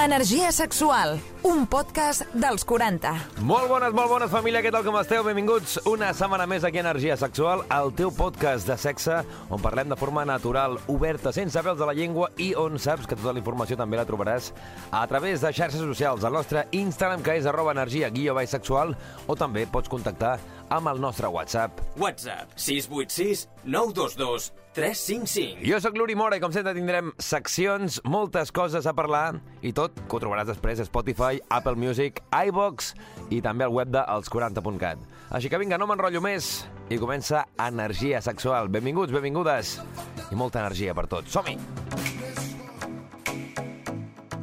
Energia sexual, un podcast dels 40. Molt bones, molt bones, família, què tal com esteu? Benvinguts una setmana més aquí a Energia Sexual, el teu podcast de sexe, on parlem de forma natural, oberta, sense pèls de la llengua i on saps que tota la informació també la trobaràs a través de xarxes socials, al nostre Instagram, que és arroba energia guió baix sexual, o també pots contactar amb el nostre WhatsApp. WhatsApp 686 922 355. Jo sóc l'Uri Mora i com sempre tindrem seccions, moltes coses a parlar i tot que ho trobaràs després a Spotify, Apple Music, iVox i també al web de els40.cat. Així que vinga, no m'enrotllo més i comença Energia Sexual. Benvinguts, benvingudes i molta energia per tots. Som-hi!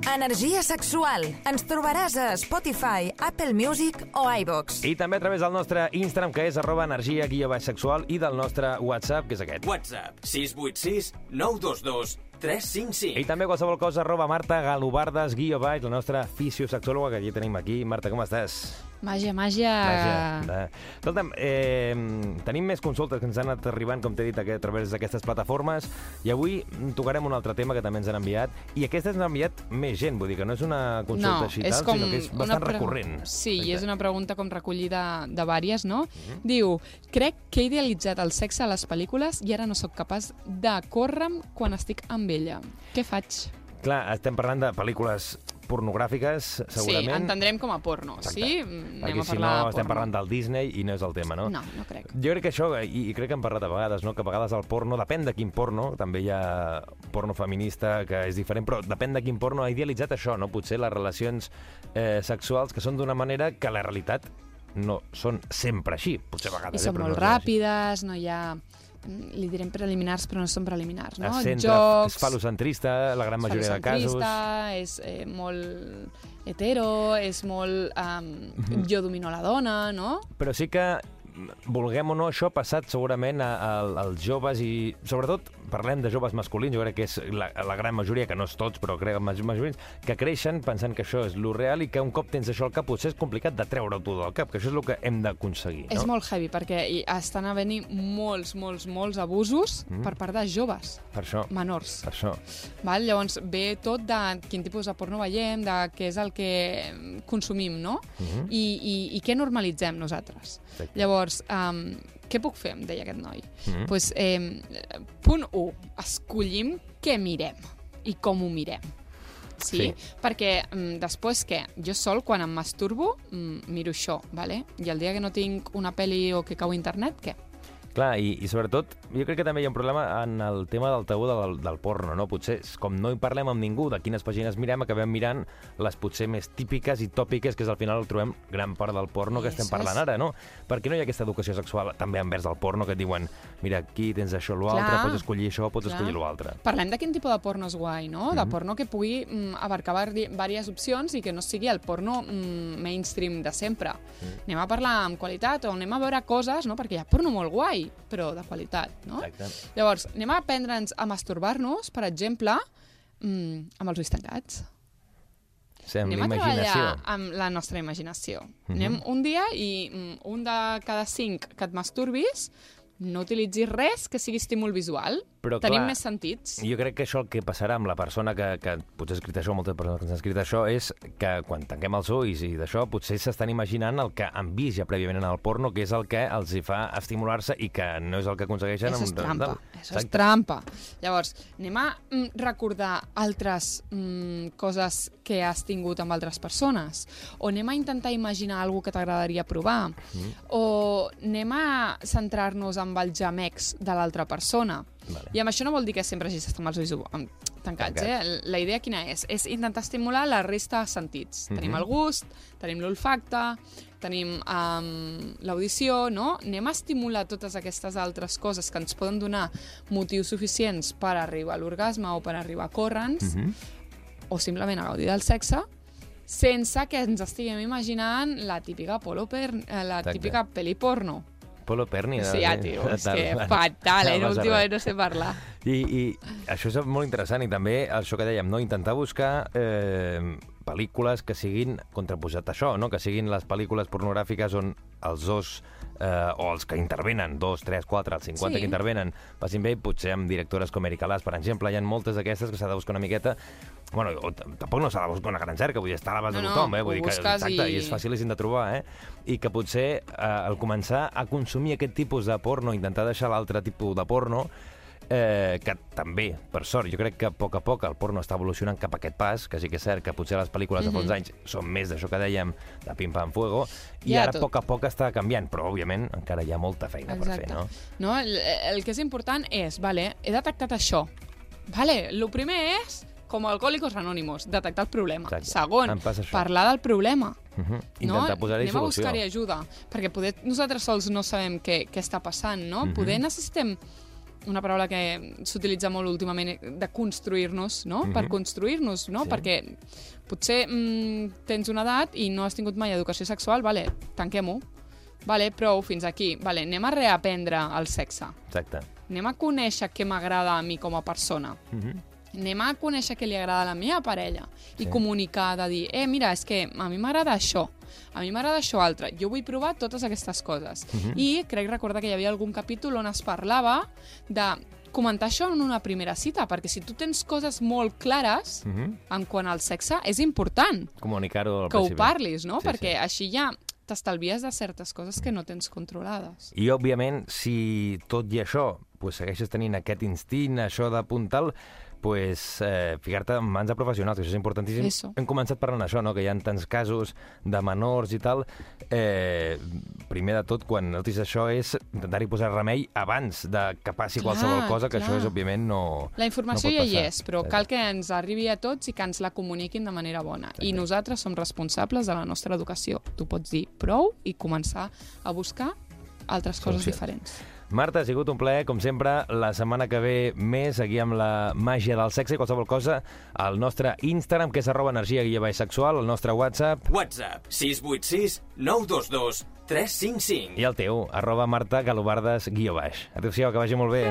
Energia sexual. Ens trobaràs a Spotify, Apple Music o iVox. I també a través del nostre Instagram, que és arroba energia guia baix sexual, i del nostre WhatsApp, que és aquest. WhatsApp 686 922 355. I també qualsevol cosa, arroba Marta Galobardes, guia baix, la nostra fisiosexòloga, que ja tenim aquí. Marta, com estàs? Màgia, màgia. De... Escolta'm, eh, tenim més consultes que ens han anat arribant, com t'he dit, a través d'aquestes plataformes, i avui tocarem un altre tema que també ens han enviat, i aquesta ens han enviat més gent, vull dir que no és una consulta no, així és tal, com sinó que és bastant pre- recurrent. Sí, i és Exacte. una pregunta com recollida de vàries, no? Mhm. Diu, crec que he idealitzat el sexe a les pel·lícules i ara no sóc capaç de córre'm quan estic amb ella. Què faig? Clar, estem parlant de pel·lícules pornogràfiques, segurament. Sí, entendrem com a porno, Exacte. sí? Mm, Perquè Anem a si no estem porno. parlant del Disney i no és el tema, no? No, no crec. Jo crec que això, i, i crec que hem parlat a vegades, no? que a vegades el porno, depèn de quin porno, també hi ha porno feminista que és diferent, però depèn de quin porno ha idealitzat això, no? Potser les relacions eh, sexuals que són d'una manera que la realitat no són sempre així, potser a I vegades. són eh, molt no ràpides, no hi ha... Li direm preliminars, però no són preliminars, no? Es centra, Jocs... és falocentrista, la gran majoria de casos. és eh, molt hetero, és molt... Um. Jo domino la dona, no? Però sí que, vulguem o no, això ha passat segurament als joves i, sobretot, parlem de joves masculins, jo crec que és la, la gran majoria, que no és tots, però crec majoria, que creixen pensant que això és lo real i que un cop tens això al cap potser és complicat de treure-ho tu del cap, que això és el que hem d'aconseguir, no? És molt heavy, perquè hi estan havent-hi molts, molts, molts abusos Mm. per part de joves, Per això, menors. per això. Val? Llavors ve tot de quin tipus de porno veiem, de què és el que consumim, no? Mhm. I, i, I què normalitzem nosaltres. Exacte. Llavors, um, què puc fer, em deia aquest noi. Mhm. pues, eh, punt 1, escollim què mirem i com ho mirem. Sí? Sí. Perquè mm, després què? Jo sol, quan em masturbo, mm, miro això, vale? i el dia que no tinc una pel·li o que cau a internet, què? Clar, i, i sobretot, jo crec que també hi ha un problema en el tema del tabú del, del porno, no? Potser, com no hi parlem amb ningú de quines pàgines mirem, acabem mirant les potser més típiques i tòpiques, que és al final el trobem gran part del porno que estem parlant és. ara, no? Perquè no hi ha aquesta educació sexual també envers el porno que et diuen mira, aquí tens això, l'altre, Clar. pots escollir això, pots Clar. escollir l'altre. Parlem de quin tipus de porno és guai, no? De porno que pugui mm, abarcar diverses opcions i que no sigui el porno mm, mainstream de sempre. Mhm. Anem a parlar amb qualitat o anem a veure coses, no? Perquè hi ha porno molt guai, però de qualitat, no? Exacte. Llavors, anem a aprendre'ns a masturbar-nos, per exemple, mm, amb els ulls tancats. Sí, amb Anem a treballar amb la nostra imaginació. Mhm. Anem un dia i mm, un de cada cinc que et masturbis no utilitzis res que sigui estímul visual. Però, Tenim clar, més sentits. Jo crec que això el que passarà amb la persona que, que potser ha escrit això, moltes persones que ens han escrit això, és que quan tanquem els ulls i d'això, potser s'estan imaginant el que han vist ja prèviament en el porno, que és el que els hi fa estimular-se i que no és el que aconsegueixen. Eso és amb- trampa, del- eso és trampa. Llavors, anem a mm, recordar altres mm, coses que has tingut amb altres persones, o anem a intentar imaginar alguna que t'agradaria provar, Mm. o anem a centrar-nos amb els gemecs de l'altra persona. Vale. I amb això no vol dir que sempre hagis d'estar amb els ulls tancats, Tancats. eh? La idea quina és? És intentar estimular la resta de sentits. Mhm. Tenim el gust, tenim l'olfacte, tenim um, l'audició, no? Anem a estimular totes aquestes altres coses que ens poden donar motius suficients per arribar a l'orgasme o per arribar a córrer-nos, Mhm. o simplement a gaudir del sexe, sense que ens estiguem imaginant la típica polo per, eh, la Exacte. típica pel·li porno. Polo Perni. Sí, ja, tio, és que fatal, eh? No, últimament no sé parlar. I, I això és molt interessant i també això que dèiem, no? intentar buscar eh, pel·lícules que siguin contraposat a això, no? que siguin les pel·lícules pornogràfiques on els dos eh, o els que intervenen, dos, tres, quatre, els 50 Sí. que intervenen, passin bé, potser amb directores com Erika Las, per exemple, hi ha moltes d'aquestes que s'ha de buscar una miqueta Bueno, o tampoc no s'ha de buscar una gran cerca, vull dir, està a l'abast No, de tothom, eh? Vull dir que, exacte, i... i- és facilíssim de trobar, eh? I que potser eh, al començar a consumir aquest tipus de porno, intentar deixar l'altre tipus de porno, eh, que també, per sort, jo crec que a poc a poc el porno està evolucionant cap a aquest pas, que sí que és cert que potser les pel·lícules de fa uns anys són més d'això que dèiem, de pim-pam-fuego, i Ja, ara a tot. poc a poc està canviant, però, òbviament, encara hi ha molta feina per fer, no? no el, el que és important és, vale, he detectat això. Vale, el primer és, com a alcohòlicos anònimos, detectar el problema. Exacte. Segon, parlar del problema. Uh -huh. no? Intentar posar-hi Anem a solució. buscar-hi ajuda, perquè poder nosaltres sols no sabem què, què està passant, no? Mhm. Poder necessitem una paraula que s'utilitza molt últimament, de construir-nos, no? Mhm. Per construir-nos, no? Sí. Perquè potser mm, tens una edat i no has tingut mai educació sexual, vale, tanquem-ho. Vale, prou, fins aquí. Vale, anem a reaprendre el sexe. Exacte. Anem a conèixer què m'agrada a mi com a persona. Uh -huh. Anem a conèixer què li agrada a la meva parella i Sí. comunicar, de dir, eh, mira, és que a mi m'agrada això, a mi m'agrada això altre, jo vull provar totes aquestes coses. Mhm. I crec recordar que hi havia algun capítol on es parlava de comentar això en una primera cita, perquè si tu tens coses molt clares Uh -huh. en quant al sexe, és important Comunicar-ho al que ho principi. parlis, no? Sí, perquè sí. així ja t'estalvies de certes coses que no tens controlades. I, òbviament, si tot i això pues, segueixes tenint aquest instint, això de puntal, pues, eh, ficar-te en mans de professionals, que això és importantíssim. Eso. Hem començat parlant d'això, no? que hi ha tants casos de menors i tal. Eh, primer de tot, quan notis això, és intentar-hi posar remei abans de que passi Clar, qualsevol cosa, que clar. això és, òbviament, no La informació no ja hi és, però cal que ens arribi a tots i que ens la comuniquin de manera bona. I nosaltres som responsables de la nostra educació. Tu pots dir prou i començar a buscar altres coses Solucions. diferents. Marta, ha sigut un plaer, com sempre. La setmana que ve més, aquí amb la màgia del sexe i qualsevol cosa, al nostre Instagram, que és arroba energia guia baix sexual, el nostre WhatsApp, WhatsApp 686 922 355. i el teu, arroba Marta Galobardes guió baix. Adéu-siau, que vagi molt bé.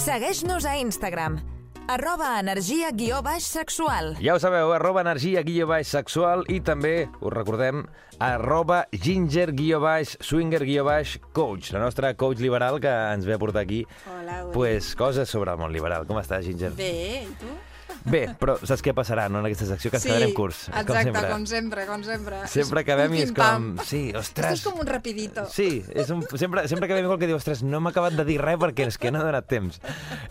Segueix-nos a Instagram, arroba energia guió baix sexual. Ja ho sabeu, arroba energia guió baix sexual i també, us recordem, arroba ginger guió baix swinger guió baix coach, la nostra coach liberal que ens ve a portar aquí Hola, pues, coses sobre el món liberal. Com estàs, Ginger? Bé, i tu? Bé, però saps què passarà no, en aquesta secció? Que ens quedarem curts. exacte, com sempre. com sempre, com sempre. Sempre acabem i és com... Sí, Esto ostres... és com un rapidito. Sí, és un, sempre, sempre ve igual que diu, ostres, no m'ha acabat de dir res perquè és que no ha donat temps.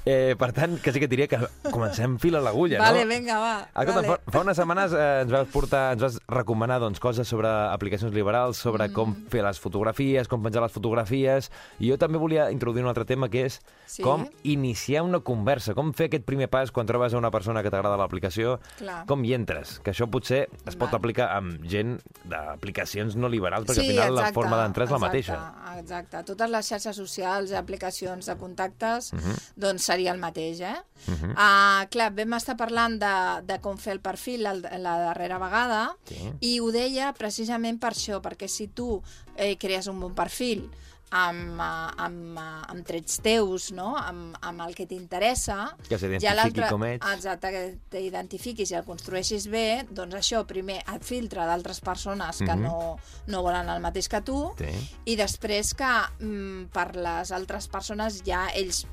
Eh, per tant, que sí que diria que comencem fil a l'agulla, Vale, no? vinga, va. Escolta, vale. fa, fa unes setmanes eh, ens vas portar, ens vas recomanar doncs, coses sobre aplicacions liberals, sobre mm. com fer les fotografies, com penjar les fotografies, i jo també volia introduir un altre tema que és Sí. com iniciar una conversa, com fer aquest primer pas quan trobes a una persona que t'agrada l'aplicació, com hi entres, que això potser es pot Val. aplicar amb gent d'aplicacions no liberals, perquè al final la forma d'entrar és la mateixa. Exacte, exacte. Totes les xarxes socials aplicacions de contactes, Mhm. doncs seria el mateix, eh? uh, clar, vam estar parlant de, de com fer el perfil el, la darrera vegada Sí. i ho deia precisament per això, perquè si tu eh, crees un bon perfil amb, eh, amb, eh, amb trets teus, no? amb, amb el que t'interessa... Que s'identifiqui ja com ets. Exacte, que t'identifiquis i el construeixis bé, doncs això, primer et filtra d'altres persones que Mhm. no, no volen el mateix que tu, Sí. i després que mm, per les altres persones ja ells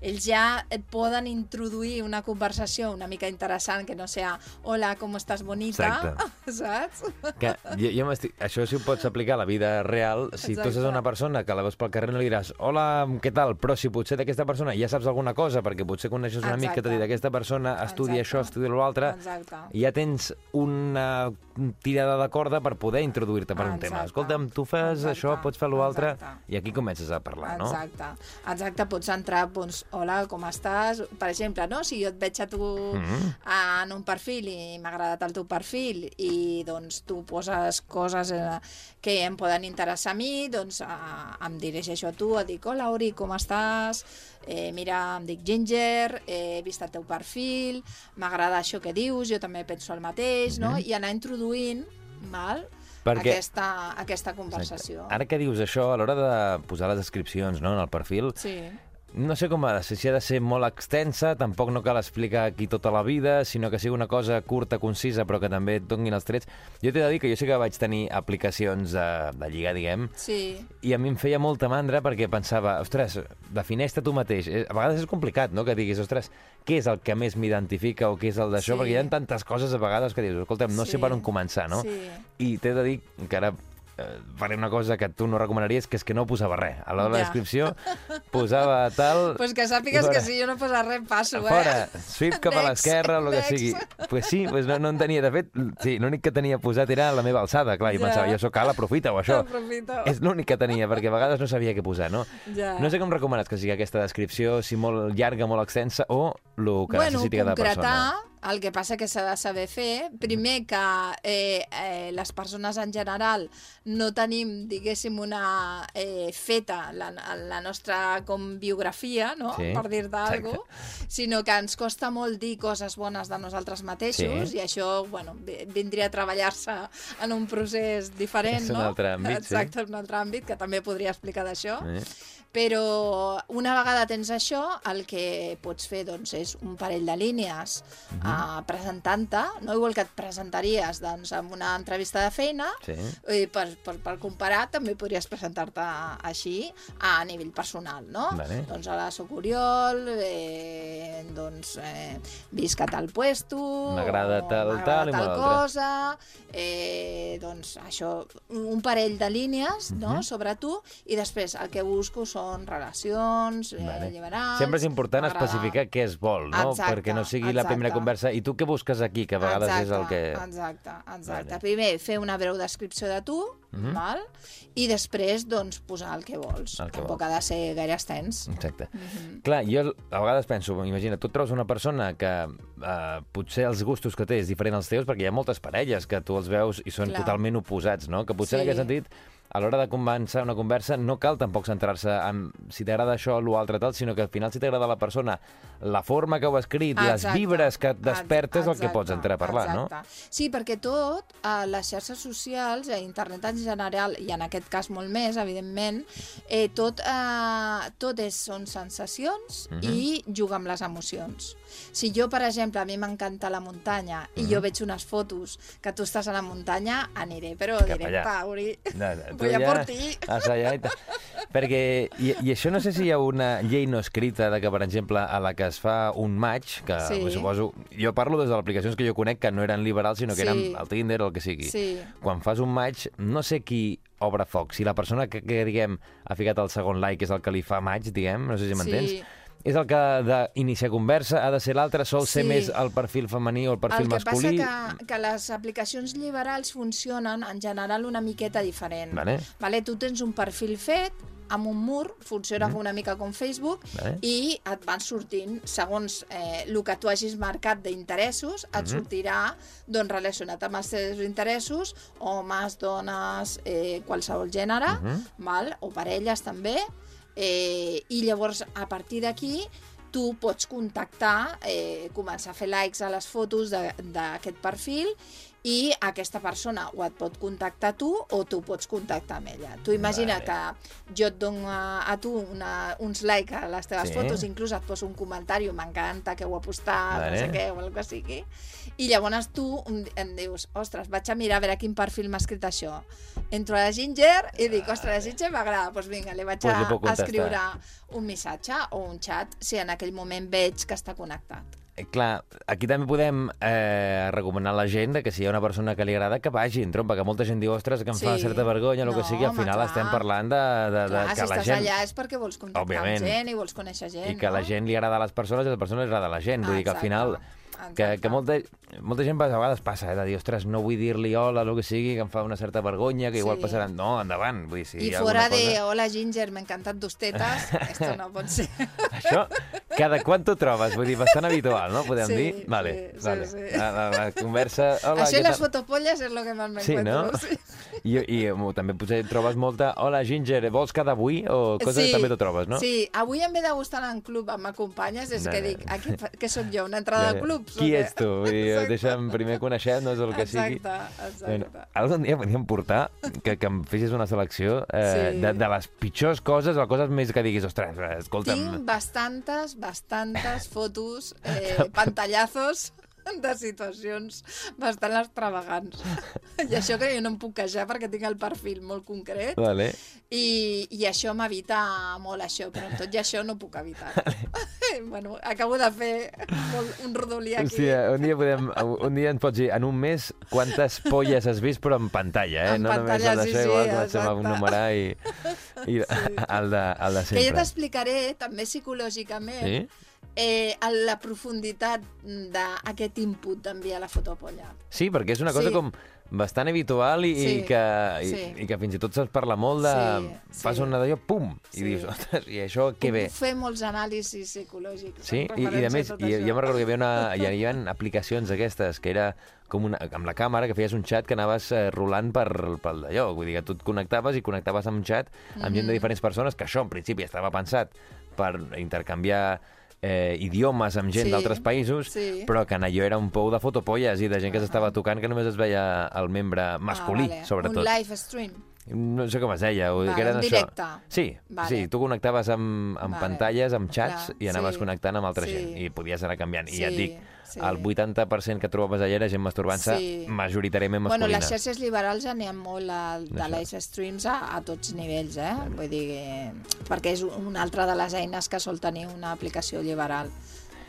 ells ja et poden introduir una conversació una mica interessant, que no sea hola, com estàs bonita, saps? Que jo, jo. Això sí ho pots aplicar a la vida real. Si tu Exacte. saps una persona que la veus pel carrer no li diràs hola, què tal? Però si potser d'aquesta persona ja saps alguna cosa, perquè potser coneixes un amic que t'ha dit Exacte. aquesta persona estudia Exacte. això, estudia l'altre, Exacte. ja tens una tirada de corda per poder introduir-te per un tema. Exacte. Escolta'm, tu fas Exacte. això, pots fer l'altre, Exacte. i aquí comences a parlar, no? Exacte. Exacte, pots entrar, doncs, hola, com estàs? Per exemple, no? si jo et veig a tu Mhm. en un perfil i m'ha agradat el teu perfil i doncs tu poses coses eh, que em poden interessar a mi, doncs eh, em dirigeixo a tu, et dic, hola, Ori, com estàs? Eh, mira, em dic Ginger, eh, he vist el teu perfil, m'agrada això que dius, jo també penso el mateix, no? I anar introduint, val? Mhm. Perquè- Aquesta, aquesta conversació. Ara que dius això, a l'hora de posar les descripcions no, en el perfil, Sí. No sé com ha de ser, si ha de ser molt extensa, tampoc no cal explicar aquí tota la vida, sinó que sigui una cosa curta, concisa, però que també et donin els trets. Jo t'he de dir que jo sí que vaig tenir aplicacions de, de lligar, diguem, Sí, i a mi em feia molta mandra perquè pensava, ostres, defineix-te tu mateix. Eh, A vegades és complicat, no?, que diguis, ostres, què és el que més m'identifica o què és el d'això? Sí. Perquè hi ha tantes coses a vegades que dius, escolta'm, no Sí. sé per on començar, no? Sí. I t'he de dir que ara eh, faré una cosa que tu no recomanaries, que és que no posava res. A l'hora de la descripció posava tal... Pues que sàpigues que fora. si jo no posa res, passo, eh? Fora, sweep cap a Next, l'esquerra, el que sigui. Pues sí, pues no, no en tenia. De fet, sí, l'únic que tenia posat era la meva alçada. Clar, i Ja. pensava, jo sóc alt, aprofita-ho, això. Aprofita-ho. És l'únic que tenia, perquè a vegades no sabia què posar, no? Ja. No sé com recomanes que sigui aquesta descripció, si molt llarga, molt extensa, o el que bueno, necessiti cada concretar, persona. El que passa que s'ha de saber fer. Primer que eh, eh, les persones en general no tenim, diguéssim, una eh, feta la, la nostra com biografia, no? Sí, per alguna cosa, sinó que ens costa molt dir coses bones de nosaltres mateixos Sí. i això, bueno, vi- vindria a treballar-se en un procés diferent, És un no? altre àmbit, sí. Exacte, un altre àmbit, que també podria explicar d'això. Eh? Però una vegada tens això, el que pots fer doncs, és un parell de línies Mhm. uh, presentant-te, no igual que et presentaries doncs, en una entrevista de feina, Sí. i per, per, per comparar també podries presentar-te així a nivell personal, no? Vale. Doncs ara soc Oriol, eh, doncs eh, visc a tal puesto, M'agrada tal, tal tal cosa, eh, doncs això, un parell de línies Mhm. no? sobre tu i després el que busco són relacions, eh, Vale. alliberants... Sempre és important especificar què es vol, no? Exacte, Perquè no sigui la primera exacte. conversa. I tu què busques aquí, que a vegades exacte, és el que... Exacte, exacte. Vale. Primer, fer una breu descripció de tu, Mhm. val? i després, doncs, posar el que vols. El que Tampoc vols. ha de ser gaire extens. Exacte. Mhm. Clar, jo a vegades penso, imagina, tu trobes una persona que eh, potser els gustos que té és diferent als teus, perquè hi ha moltes parelles que tu els veus i són Clar. totalment oposats, no? Que potser en Sí. aquest sentit a l'hora de començar una conversa no cal tampoc centrar-se en si t'agrada això o l'altre tal, sinó que al final si t'agrada la persona, la forma que ho ha escrit, les Exacte. vibres que et despertes, el que Exacte, pots entrar a parlar, no? exacte. Sí, perquè tot, a les xarxes socials, a internet en general, i en aquest cas molt més, evidentment, eh, tot, eh, tot és, són sensacions Mhm. i juga amb les emocions. Si jo, per exemple, a mi m'encanta la muntanya i Mhm. jo veig unes fotos que tu estàs a la muntanya, aniré, però Cap diré, allà. Pauri, No, no, tu voy a ja por ti. Allà i tal. Perquè, i, i això no sé si hi ha una llei no escrita de que, per exemple, a la que es fa un match, que Sí. suposo... Jo parlo des de les aplicacions que jo conec que no eren liberals, sinó que Sí. eren el Tinder o el que sigui. Sí. Quan fas un match, no sé qui obre foc. Si la persona que, que diguem, ha ficat el segon like és el que li fa match, diguem, no sé si m'entens. Sí. És el que d'iniciar conversa, ha de ser l'altre, sol ser Sí. més el perfil femení o el perfil el que masculí. passa que, que les aplicacions liberals funcionen en general una miqueta diferent. Vale. Vale? Tu tens un perfil fet amb un mur, funciona mm. una mica com Facebook, Vale. i et van sortint, segons eh, el que tu hagis marcat d'interessos, et Mhm. sortirà doncs, relacionat amb els teus interessos, homes, dones, eh, qualsevol gènere, Mhm. val? o parelles també, eh, i llavors a partir d'aquí tu pots contactar, eh, començar a fer likes a les fotos d'aquest perfil i aquesta persona o et pot contactar tu o tu pots contactar amb ella. Tu imagina Vale. que jo et dono a, a tu una, uns likes a les teves Sí. fotos, inclús et poso un comentari, m'encanta que ho ha postat, Vale. no sé què, o el que sigui, i llavors tu em, em dius, ostres, vaig a mirar a veure quin perfil m'ha escrit això. Entro a la Ginger i dic, ostres, la Ginger m'agrada, doncs vinga, li vaig Pues a, a escriure un missatge o un xat si en aquell moment veig que està connectat. Eh, Clar, aquí també podem eh, recomanar a la gent de que si hi ha una persona que li agrada que vagi en trompa, que molta gent diu, ostres, que em fa Sí. certa vergonya, el que No, sigui, al home, final clar. estem parlant de, de, de Clar, que si la estàs gent... allà és perquè vols contactar Òbviament. amb gent i vols conèixer gent, I que no? la gent li agrada a les persones i a les persones li agrada a la gent. Vull dir que al final Exacte. Que, que molta, molta gent a vegades passa, eh, de dir, ostres, no vull dir-li hola, el que sigui, que em fa una certa vergonya, que igual Sí. passaran... No, endavant. Vull dir, si I fora alguna de cosa... hola Ginger, m'ha encantat tus tetes, esto no pot ser. Això, cada quan t'ho trobes? Vull dir, bastant habitual, no? Podem Sí, dir? Vale, sí, sí, vale. sí. La, la, la conversa... Hola, Això i les fotopolles és el que més Sí, no? m'encuentro. Sí. I, i eh, també potser trobes molta... Hola, Ginger, vols quedar avui? O coses que també t'ho trobes, no? Sí, avui en ve de gustar anar en club amb m'acompanyes, és No, que dic, aquí, què sóc jo, una entrada de clubs? o Qui ets tu? Vull dir, Exacte. deixa'm primer conèixer, no és el que sigui. Exacte, exacte. Bueno, algun dia podríem portar que, que em fessis una selecció eh, Sí. de, de les pitjors coses o coses més que diguis, ostres, escolta'm... Tinc bastantes, bastantes fotos, eh, pantallazos de situacions bastant extravagants. I això que jo no em puc queixar perquè tinc el perfil molt concret Vale. i, i això m'evita molt això, però tot i això no puc evitar. bueno, acabo de fer molt, un rodolí aquí. Hòstia, un dia, podem, un dia ens pots dir, en un mes, quantes polles has vist, però en pantalla, eh? En no pantalla, només el sí, d'això, sí, igual a exacte. numerar i, i el, de, el de Que jo sempre. t'explicaré, també psicològicament, Sí? Eh, a la profunditat d'aquest input d'enviar la fotopolla. Sí, perquè és una cosa Sí. com bastant habitual i, i, Sí, que, i, sí. i que fins i tot se'ls parla molt de... Sí, Fas sí. una d'allò, pum! I Sí. dius, ostres, i això què ve? Puc fer molts anàlisis psicològics. Sí, en i, i a més, i, jo me'n recordo que hi havia, una, hi havia aplicacions aquestes que era com una, amb la càmera, que feies un xat que anaves eh, rolant per, pel d'allò. Vull dir que tu et connectaves i connectaves amb un xat amb gent Mhm. de diferents persones, que això en principi estava pensat per intercanviar eh, idiomes amb gent Sí, d'altres països, sí. però que en allò era un pou de fotopolles i de gent que s'estava tocant que només es veia el membre masculí, ah, vale. sobretot. Un live stream. No sé com es deia. Vale, Vale, que era això. directe. Sí, Vale. sí, tu connectaves amb, amb Vale. pantalles, amb xats, Clar, i anaves sí. connectant amb altra Sí. gent. I podies anar canviant. I ja et Sí, dic, sí. el 80% que trobaves allà era gent masturbant-se Sí. majoritàriament Bueno, masculina. les xarxes liberals n'hi ha molt a, de live streams a, a tots nivells, eh? Vull dir que... Perquè és una altra de les eines que sol tenir una aplicació liberal,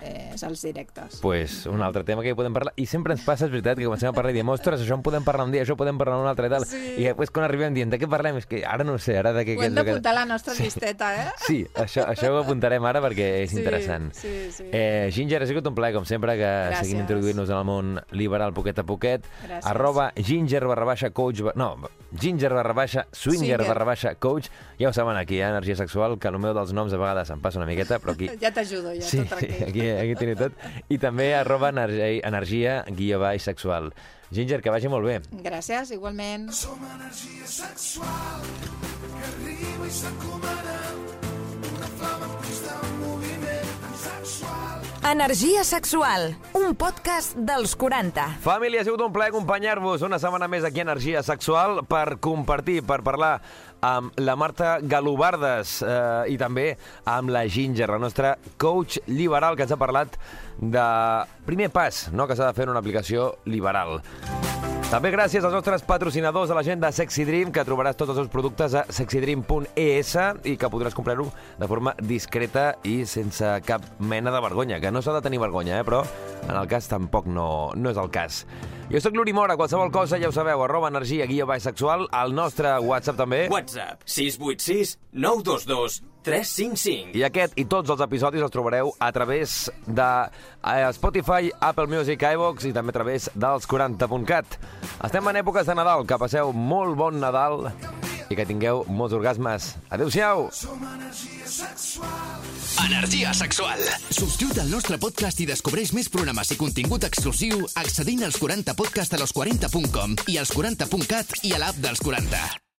eh, és els directes. pues un altre tema que hi podem parlar. I sempre ens passa, és veritat, que comencem a parlar i diem, ostres, això en podem parlar un dia, això podem parlar un altre i tal. Sí. I després quan arribem dient, de què parlem? És que ara no ho sé, ara de què... Ho hem d'apuntar a la nostra llisteta, eh? Sí, això, això ho apuntarem ara perquè és Sí, interessant. sí, sí. Eh, Ginger, ha sigut un plaer, com sempre, que Gràcies. seguim introduint-nos en el món liberal poquet a poquet. Gràcies. Arroba ginger barra baixa coach... No, ginger barra baixa swinger Swinger. barra baixa coach. Ja ho saben aquí, eh, energia sexual, que el meu dels noms a vegades em passa una miqueta, però aquí... Ja t'ajudo, ja, Sí, tot sí, tranquil. aquí, aquí teniu tot. I també arroba energia, energia guia baix sexual. Ginger, que vagi molt bé. Gràcies, igualment. Som energia sexual que arriba i s'encomana una flama en constant moviment sexual. Energia sexual, un podcast dels 40. Família, ha sigut un plaer acompanyar-vos una setmana més aquí a Energia Sexual per compartir, per parlar amb la Marta Galobardes eh, i també amb la Ginger, la nostra coach liberal que ens ha parlat de primer pas no, que s'ha de fer en una aplicació liberal. També gràcies als nostres patrocinadors de la gent de Sexy Dream, que trobaràs tots els seus productes a sexydream.es i que podràs comprar-ho de forma discreta i sense cap mena de vergonya, que no s'ha de tenir vergonya, eh? però en el cas tampoc no, no és el cas. Jo sóc l'Uri Mora, qualsevol cosa ja ho sabeu, arroba energia guia baix sexual, al nostre WhatsApp també. WhatsApp 686 922 355. I aquest i tots els episodis els trobareu a través de eh, Spotify, Apple Music, iVox i també a través dels 40.cat. Estem en èpoques de Nadal, que passeu molt bon Nadal i que tingueu molts orgasmes. Adéu-siau! Som energia sexual. Energia sexual. Subscriu't al nostre podcast i descobreix més programes i contingut exclusiu accedint als 40podcast a los40.com i als 40.cat i a l'app dels 40.